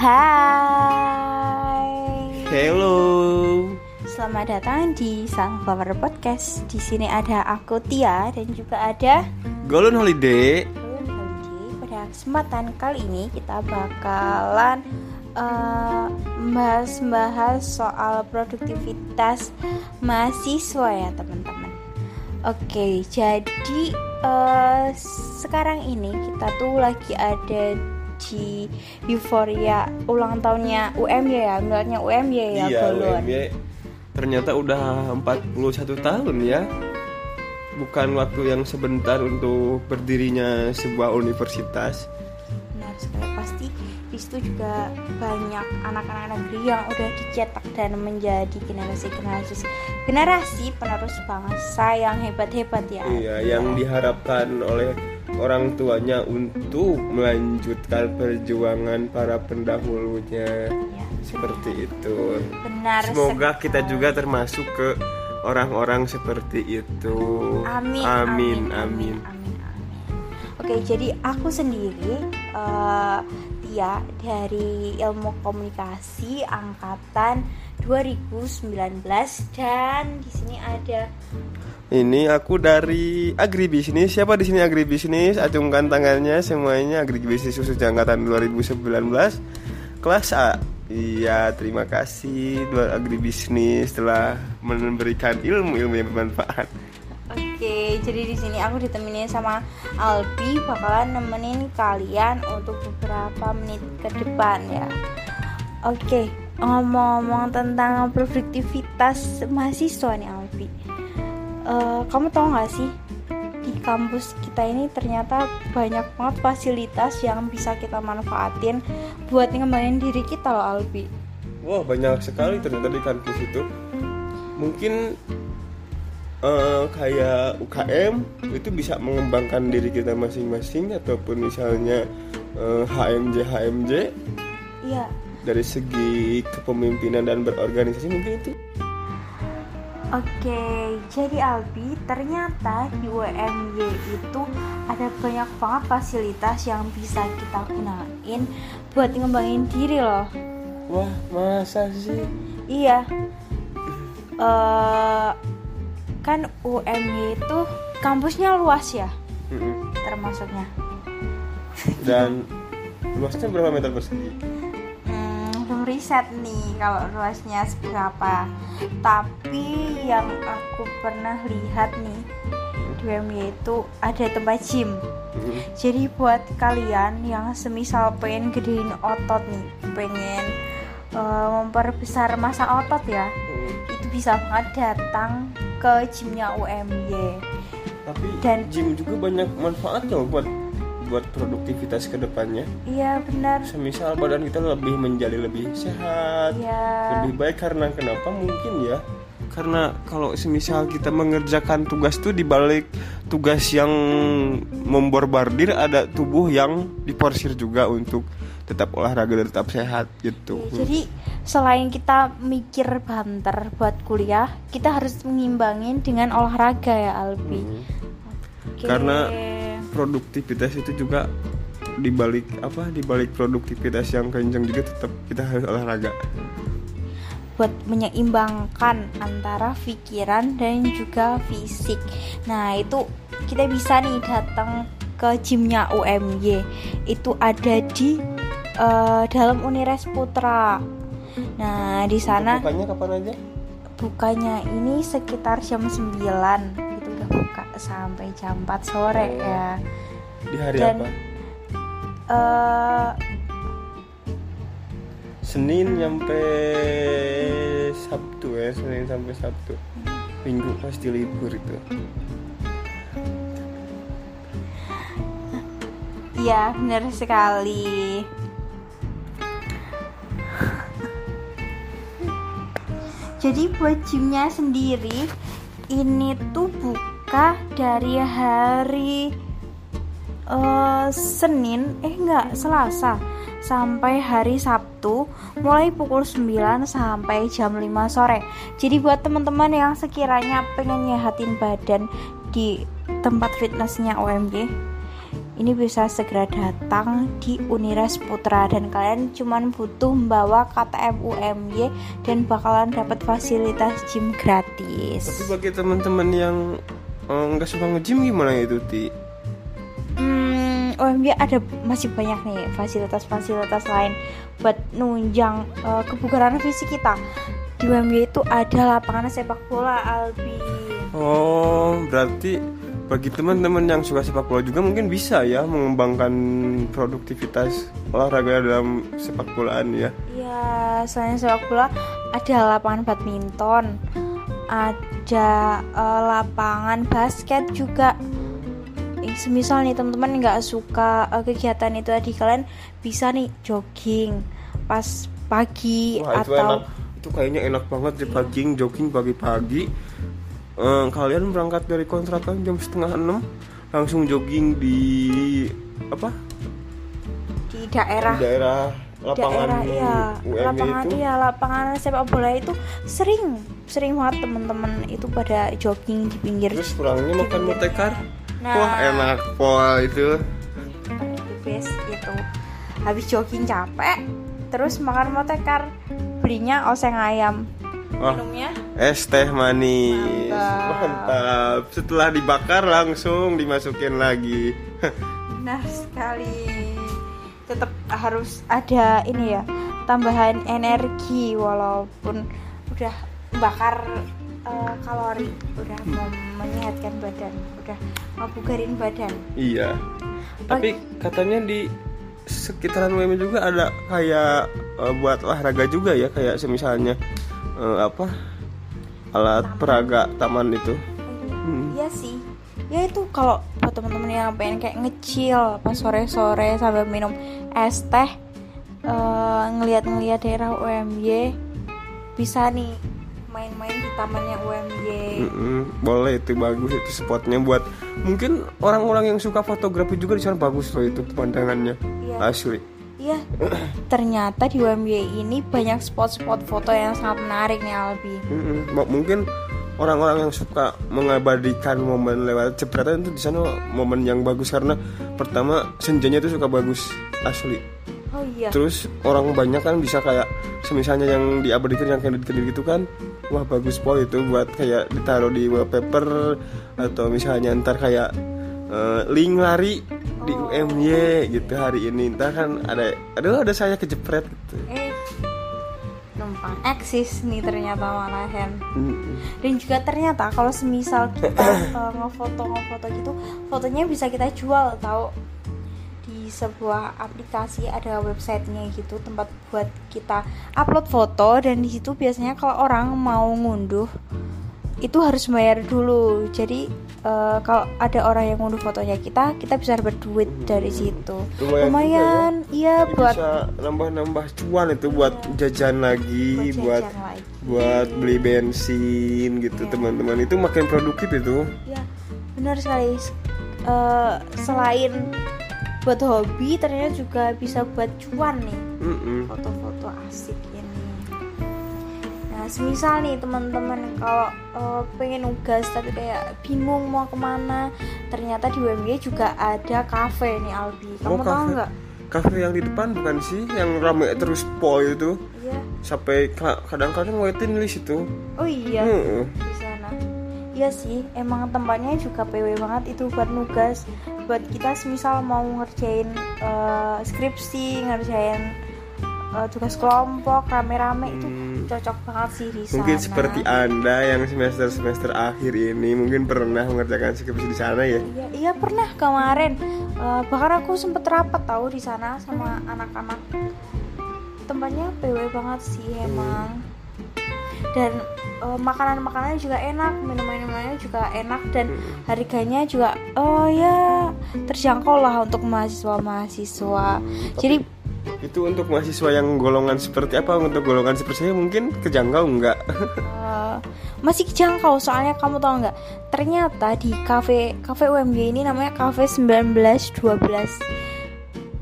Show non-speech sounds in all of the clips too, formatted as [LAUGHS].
Hai. Hello. Selamat datang di Sunflower Podcast. Di sini ada aku Tia dan juga ada Golden Holiday. Golden Holiday. Pada kesempatan kali ini kita bakalan uh, bahas-bahas soal produktivitas mahasiswa ya teman-teman. Oke, jadi uh, sekarang ini kita tuh lagi ada di euforia ulang tahunnya UMY ya, enggaknya UMY ya, iya, Golon. UMY ternyata udah 41 tahun ya. Bukan waktu yang sebentar untuk berdirinya sebuah universitas. Benar sekali pasti di situ juga banyak anak-anak negeri yang udah dicetak dan menjadi generasi generasi generasi penerus bangsa yang hebat-hebat ya. Iya, yang diharapkan oleh orang tuanya untuk melanjutkan perjuangan para pendahulunya. Ya, Seperti itu. benar. Semoga sekali. kita juga termasuk ke orang-orang seperti itu. Amin, Amin, amin, amin. amin, amin. Oke, jadi aku sendiri eh Tia dari Ilmu Komunikasi angkatan 2019 dan di sini ada Ini aku dari agribisnis. Siapa di sini agribisnis? Acungkan tangannya semuanya agribisnis khusus angkatan 2019 kelas A. Iya, terima kasih dua agribisnis telah memberikan ilmu-ilmu yang bermanfaat. Oke, jadi di sini aku ditemenin sama Albi bakalan nemenin kalian untuk beberapa menit ke depan ya. Oke, ngomong-ngomong tentang produktivitas mahasiswa nih Albi. Eh, kamu tahu nggak sih di kampus kita ini ternyata banyak banget fasilitas yang bisa kita manfaatin buat ngembangin diri kita loh Albi. Wah, banyak sekali ternyata di kampus itu. Mungkin eh, kayak UKM itu bisa mengembangkan diri kita masing-masing ataupun misalnya eh, HMJ HMJ Iya, dari segi kepemimpinan dan berorganisasi mungkin itu Oke, jadi Albi, ternyata di UMY itu ada banyak banget fasilitas yang bisa kita gunain buat ngembangin diri loh. wah masa sih Iya, eh kan UMY itu kampusnya luas ya, Mm-mm. termasuknya. dan luasnya berapa meter persegi belum riset nih kalau luasnya seberapa. Tapi yang aku pernah lihat nih di UMY itu ada tempat gym. Mm-mm. Jadi buat kalian yang semisal pengen gedein otot nih, pengen eh, memperbesar masa otot ya, Mm. itu bisa banget datang ke gymnya UMY. tapi Dan- gym juga banyak manfaatnya loh buat buat produktivitas ke depannya Iya benar. semisal badan kita lebih menjadi lebih sehat Iya. lebih baik karena kenapa mungkin ya karena kalau semisal kita mengerjakan tugas tuh di balik tugas yang memborbardir ada tubuh yang diporsir juga untuk tetap olahraga dan tetap sehat gitu Ya, Jadi selain kita mikir banter buat kuliah, kita harus mengimbangin dengan olahraga ya Albi. Hmm. Karena produktivitas itu juga dibalik apa dibalik produktivitas yang kencang juga tetap kita harus olahraga buat menyeimbangkan antara pikiran dan juga fisik. Nah, itu kita bisa nih datang ke gymnya UMY. Itu ada di eh, dalam Unires Putra. Nah, di sana bukannya kapan aja bukanya ini sekitar jam 9 itu udah buka sampai jam 4 sore ya. di hari Dan- apa Eh Senin sampai Sabtu ya Senin sampai Sabtu Minggu pasti libur itu Iya, benar sekali. Jadi buat gymnya sendiri ini tuh buka dari hari eh, Senin, eh enggak, Selasa sampai hari Sabtu mulai pukul 9 sampai jam 5 sore. Jadi buat teman-teman yang sekiranya pengen nyehatin badan di tempat fitnessnya OMG ini bisa segera datang di Uniras Putra dan kalian cuman butuh membawa KTM UMY dan bakalan dapat fasilitas gym gratis. Tapi bagi teman-teman yang nggak suka nge-gym gimana itu Ti? Hmm, UMY ada masih banyak nih fasilitas-fasilitas lain buat nunjang eh, kebugaran fisik kita. Di UMY itu ada lapangan sepak bola Albi. Oh, berarti bagi teman-teman yang suka sepak bola juga mungkin bisa ya mengembangkan produktivitas olahraga dalam sepak bolaan ya. Iya, selain sepak bola ada lapangan badminton, ada uh, lapangan basket juga. Semisal nih teman-teman nggak suka uh, kegiatan itu tadi kalian bisa nih jogging pas pagi Wah, itu atau enak. Itu kayaknya enak banget di jogging, jogging pagi-pagi eh, kalian berangkat dari kontrakan jam setengah enam langsung jogging di apa di daerah di daerah lapangan daerah iya. UMY lapangan itu? Iya lapangan sepak bola itu sering sering banget teman-teman itu pada jogging di pinggir terus pulangnya makan motekar Nah. wah enak pol itu. Best itu habis jogging capek terus makan motekar belinya oseng ayam. Wah minumnya? es teh manis. Mantap. mantap. Setelah dibakar langsung dimasukin lagi. [LAUGHS] Benar sekali tetap harus ada ini ya tambahan energi walaupun udah bakar eh, kalori udah mau menyehatkan badan udah mau bugarin badan. Iya. Tapi katanya di sekitaran WM juga ada kayak eh, buat olahraga juga ya kayak semisalnya eh, apa alat peraga taman itu. Hmm. iya sih. Ya itu kalau buat teman-teman yang pengen kayak ngecil pas sore-sore sambil minum es teh eh, ngelihat-ngelihat daerah UMY bisa nih main-main di tamannya UMY Mm-mm, boleh itu bagus itu spotnya buat mungkin orang-orang yang suka fotografi juga di sana bagus loh itu pemandangannya Iya. asli Iya, ternyata di UMY ini banyak spot-spot foto yang sangat menarik nih Albi. Mm-mm. Mungkin orang-orang yang suka mengabadikan momen lewat jepretan itu di sana momen yang bagus karena pertama senjanya itu suka bagus asli Oh iya. terus orang banyak kan bisa kayak semisalnya yang diabadikan yang kredit-kredit gitu kan wah bagus pol itu buat kayak ditaruh di wallpaper atau misalnya ntar kayak eh, link lari di Oh. UMY gitu hari ini ntar kan ada aduh ada saya kejepret gitu Eh, eksis nih ternyata malahan. Dan juga ternyata kalau semisal kita eh, ngefoto ngefoto gitu, fotonya bisa kita jual tahu di sebuah aplikasi ada websitenya gitu tempat buat kita upload foto. Dan di situ biasanya kalau orang mau ngunduh itu harus bayar dulu. Jadi eh, kalau ada orang yang ngunduh fotonya kita kita bisa dapat duit dari situ. Lumayan juga lumayan iya Ini buat bisa nambah-nambah cuan itu buat jajan lagi buat jajan lagi. buat beli bensin gitu Iya. teman-teman. Itu makin produktif itu. Ya benar sekali. Eh, selain buat hobi ternyata juga bisa buat cuan nih. Mm-mm. foto-foto asik semisal nih teman-teman kalau eh, pengen nugas tapi kayak bingung mau ke mana ternyata di UMY juga ada cafe nih Albi kamu Oh, tahu nggak? Kafe yang di depan bukan sih? Yang rame terus pol itu? Iya. Sampai ka- kadang-kadang waiting list itu. Oh iya. Heeh. di sana. Iya sih emang tempatnya juga PW banget itu buat nugas. Buat kita semisal mau ngerjain eh, skripsi ngerjain eh, tugas kelompok rame-rame itu Hmm. cocok banget sih di sana. mungkin seperti anda yang semester semester akhir ini mungkin pernah mengerjakan skripsi di sana ya? Iya iya pernah kemarin. Eh, bahkan aku sempet rapat tahu di sana sama anak-anak. Tempatnya PW banget sih emang. Dan eh, makanan-makanannya juga enak minum-minumannya juga enak dan harganya juga oh ya terjangkau lah untuk mahasiswa-mahasiswa. Jadi itu untuk mahasiswa yang golongan seperti apa untuk golongan seperti saya mungkin kejangkau enggak eh, masih kejangkau soalnya kamu tahu nggak ternyata di cafe cafe UMY ini namanya cafe 1912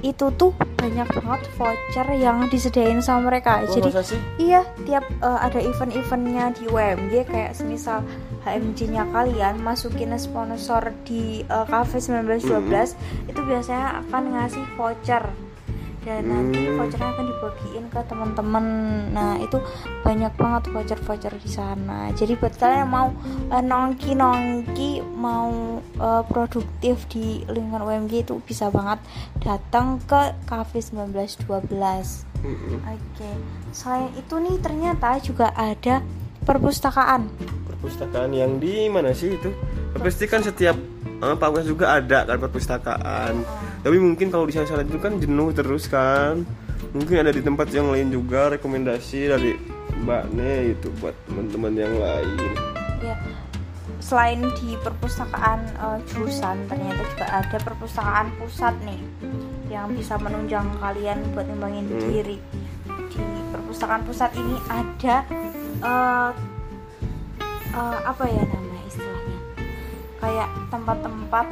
itu tuh banyak banget voucher yang disediain sama mereka. Oh, Jadi? Iya, tiap eh, ada event-eventnya di UMG kayak semisal HMJ-nya kalian masukin sponsor di eh, Cafe 1912 itu biasanya akan ngasih voucher. Dan nanti Hmm. vouchernya akan dibagiin ke teman-teman. Nah, itu banyak banget voucher-voucher di sana. Jadi buat kalian yang mau eh, nongki-nongki, mau eh, produktif di lingkungan UMG itu bisa banget datang ke Cafe 1912. Mm-mm. Oke, selain itu nih ternyata juga ada perpustakaan. Perpustakaan yang di mana sih itu? Pasti kan setiap eh, fakultas juga ada kan perpustakaan. Tapi mungkin kalau di sana itu kan jenuh terus kan. Mungkin ada di tempat yang lain juga rekomendasi dari Mbak Ne itu buat teman-teman yang lain. Ya, selain di perpustakaan eh, jurusan, ternyata juga ada perpustakaan pusat nih yang bisa menunjang kalian buat ngembangin Hmm. diri. Di perpustakaan pusat ini ada eh, eh, apa ya namanya istilahnya? Kayak tempat-tempat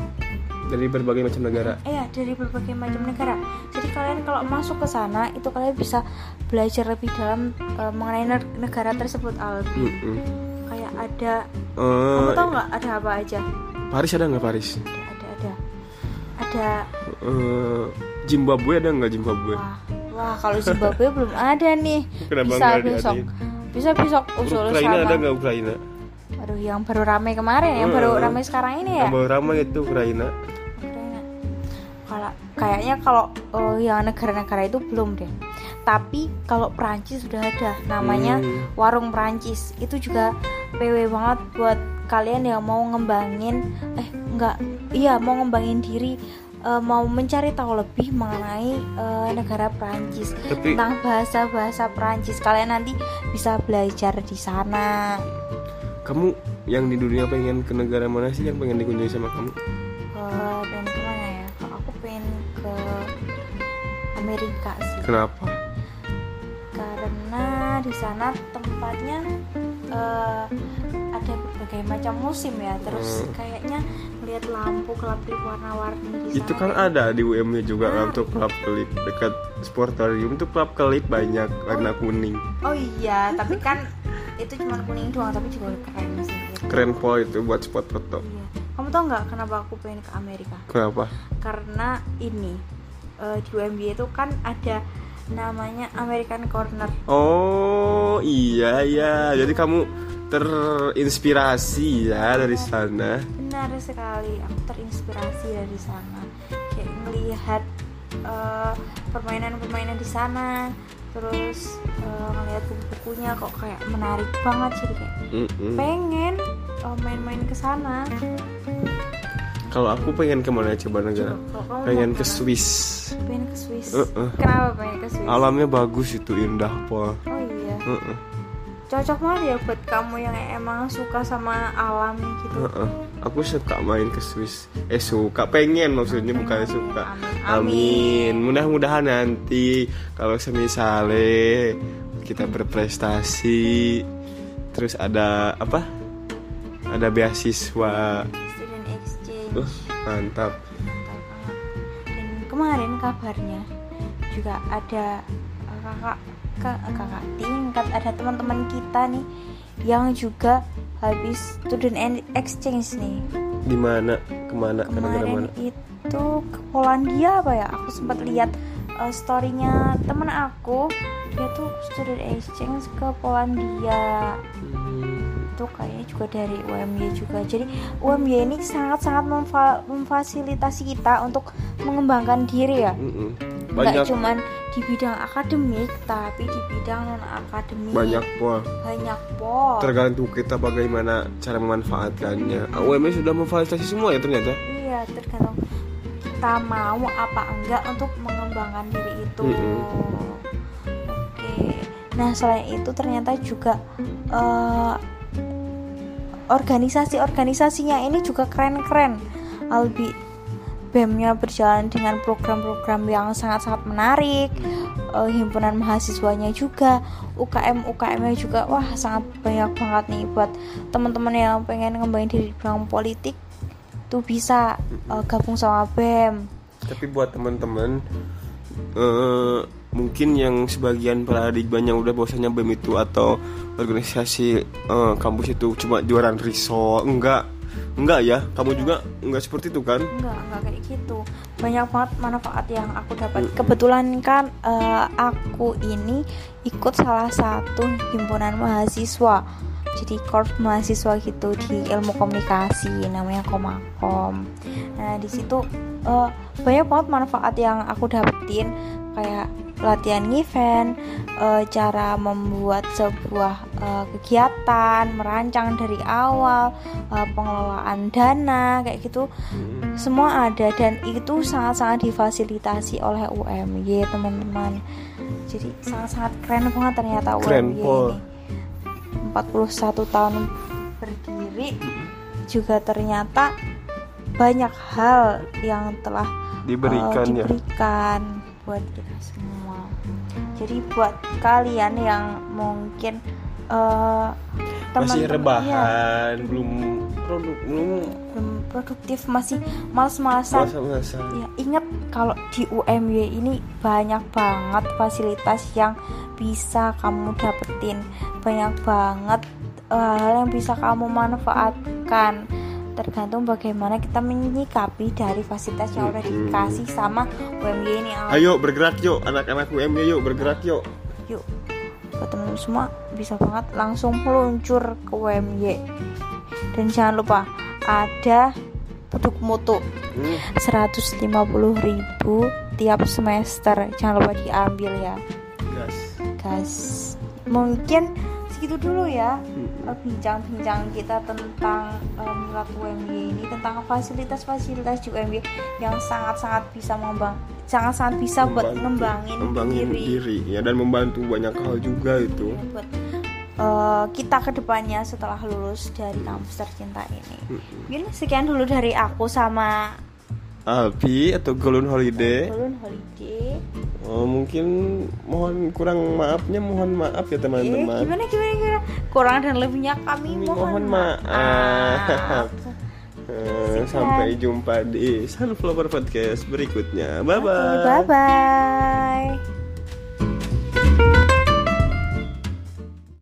Dari berbagai macam negara. Iya dari berbagai macam negara. Jadi kalian kalau masuk ke sana itu kalian bisa belajar lebih dalam eh, mengenai ne- negara tersebut Albi. Mm-mm. Kayak ada, Eh, kamu tahu nggak ada apa aja? Paris ada nggak Paris? Ada ada ada. Ada Eh, Zimbabwe ada nggak Zimbabwe? wah wah kalau Zimbabwe [LAUGHS] belum ada nih. Kenapa bisa besok. diadain? Bisa besok usul Ukraina ada sama. nggak Ukraina? Aduh yang baru rame kemarin, yang baru Eh, rame sekarang ini ya. Yang baru ramai itu. Ukraina. Kayaknya kalau eh, yang negara-negara itu belum deh. Tapi kalau Perancis sudah ada namanya Hmm. warung Perancis. Itu juga PW banget buat kalian yang mau ngembangin eh enggak iya mau ngembangin diri eh, mau mencari tahu lebih mengenai eh, negara Perancis Tapi- tentang bahasa-bahasa Perancis. Kalian nanti bisa belajar di sana. Kamu yang di dunia pengen ke negara mana sih yang pengen dikunjungi sama kamu? Amerika sih. Kenapa? karena di sana tempatnya eh, ada berbagai macam musim ya terus Hmm. kayaknya lihat lampu kelap-kelip warna-warni Itu kan ada di UM-nya juga Ah. kan untuk klub kelip dekat sportarium itu klub kelip banyak warna kuning. oh iya tapi kan itu cuma kuning doang tapi juga keren sih gitu. Keren pol itu buat spot foto. iya kamu tau nggak kenapa aku pengen ke Amerika Kenapa? karena ini eh, di UMB itu kan ada namanya American Corner Oh iya iya. Jadi kamu terinspirasi ya dari sana. Benar sekali, aku terinspirasi dari sana. Kayak ngelihat eh, permainan-permainan di sana, terus ngelihat buku-bukunya kok kayak menarik banget jadi kayak Mm-mm. pengen eh, main-main ke sana. Kalau aku pengen ke mana coba negara? Coba, Pengen ke? Swiss. Pengen ke Swiss. Uh-uh. Kenapa pengen ke Swiss? Alamnya bagus itu indah pol. Oh iya, Heeh. cocok banget ya buat kamu yang emang suka sama alam gitu. Heeh. Aku suka main ke Swiss. Eh suka, pengen maksudnya bukan suka. Amin. Amin. Mudah-mudahan nanti kalau semisale kita berprestasi, terus ada apa? Ada beasiswa. Uh, mantap. Dan kemarin kabarnya juga ada uh, kakak ka- kakak tingkat ada teman-teman kita nih yang juga habis student exchange nih Di mana? Ke mana? Ke negara mana? kemarin itu ke Polandia apa ya aku sempat lihat uh, storynya temen aku dia tuh student exchange ke Polandia Hmm. Itu kayaknya juga dari UMY juga jadi UMY ini sangat-sangat memfa- memfasilitasi kita untuk mengembangkan diri ya Mm-mm. nggak Banyak cuman di bidang akademik tapi di bidang non akademik banyak pol. banyak pol Tergantung kita bagaimana cara memanfaatkannya. UMS sudah memfasilitasi semua ya ternyata. iya tergantung kita mau apa enggak untuk mengembangkan diri itu Mm-mm. oke nah selain itu ternyata juga eh, organisasi-organisasinya ini juga keren-keren. Albi BEM-nya berjalan dengan program-program yang sangat-sangat menarik eh, himpunan mahasiswanya juga UKM UKM-nya juga wah sangat banyak banget nih buat teman-teman yang pengen ngembangin diri di bidang politik tuh bisa eh, gabung sama BEM. Tapi buat teman-teman eh, mungkin yang sebagian paradigmanya udah bosannya BEM itu atau organisasi eh, kampus itu cuma juaran riso enggak. Enggak ya? Kamu juga enggak seperti itu kan? Enggak enggak kayak gitu. Banyak banget manfaat yang aku dapat. Kebetulan kan eh, aku ini ikut salah satu himpunan mahasiswa. Jadi korps mahasiswa gitu di ilmu komunikasi namanya Komakom. Nah di situ eh, banyak banget manfaat yang aku dapetin. Kayak latihan event, eh, cara membuat sebuah eh, kegiatan, merancang dari awal, eh, pengelolaan dana kayak gitu. Semua ada dan itu sangat-sangat difasilitasi oleh UMY teman-teman. Jadi sangat-sangat keren banget ternyata Keren, UMY Pol. ini 41 tahun berdiri juga ternyata banyak hal yang telah diberikan uh, ya. diberikan buat kita semua. Jadi buat kalian yang mungkin uh, masih teman-teman- iya, rebahan belum produk belum belum produktif masih males-malesan. masa-masa Ya, ingat kalau di UMY ini banyak banget fasilitas yang bisa kamu dapetin. Banyak banget uh, hal yang bisa kamu manfaatkan. Tergantung bagaimana kita menyikapi dari fasilitas yang udah dikasih sama UMY ini. ayo bergerak yuk anak-anak UMY yuk bergerak yuk. Yuk, buat teman-teman semua bisa banget langsung meluncur ke UMY. Dan jangan lupa ada produk mutu. Hmm, 150.000 tiap semester jangan lupa diambil ya. Gas. Guys mungkin segitu dulu ya. Hmm. Eh, bincang-bincang kita tentang eh, Milat UMY ini tentang fasilitas-fasilitas di UMY yang sangat-sangat bisa membang sangat-sangat bisa buat ngembangin, ngembangin diri, diri ya dan membantu banyak hal juga itu buat eh, kita ke depannya setelah lulus dari kampus tercinta ini. Mungkin sekian dulu dari aku sama Alpi atau Golden Holiday Balloon Holiday. Oh, mungkin mohon kurang maafnya mohon maaf ya Eh, teman-teman gimana gimana gimana? Kurang dan lebihnya kami mohon, mohon maaf. [LAUGHS] Eh, Sekian. sampai jumpa di Sunflower Podcast berikutnya bye bye Bye bye.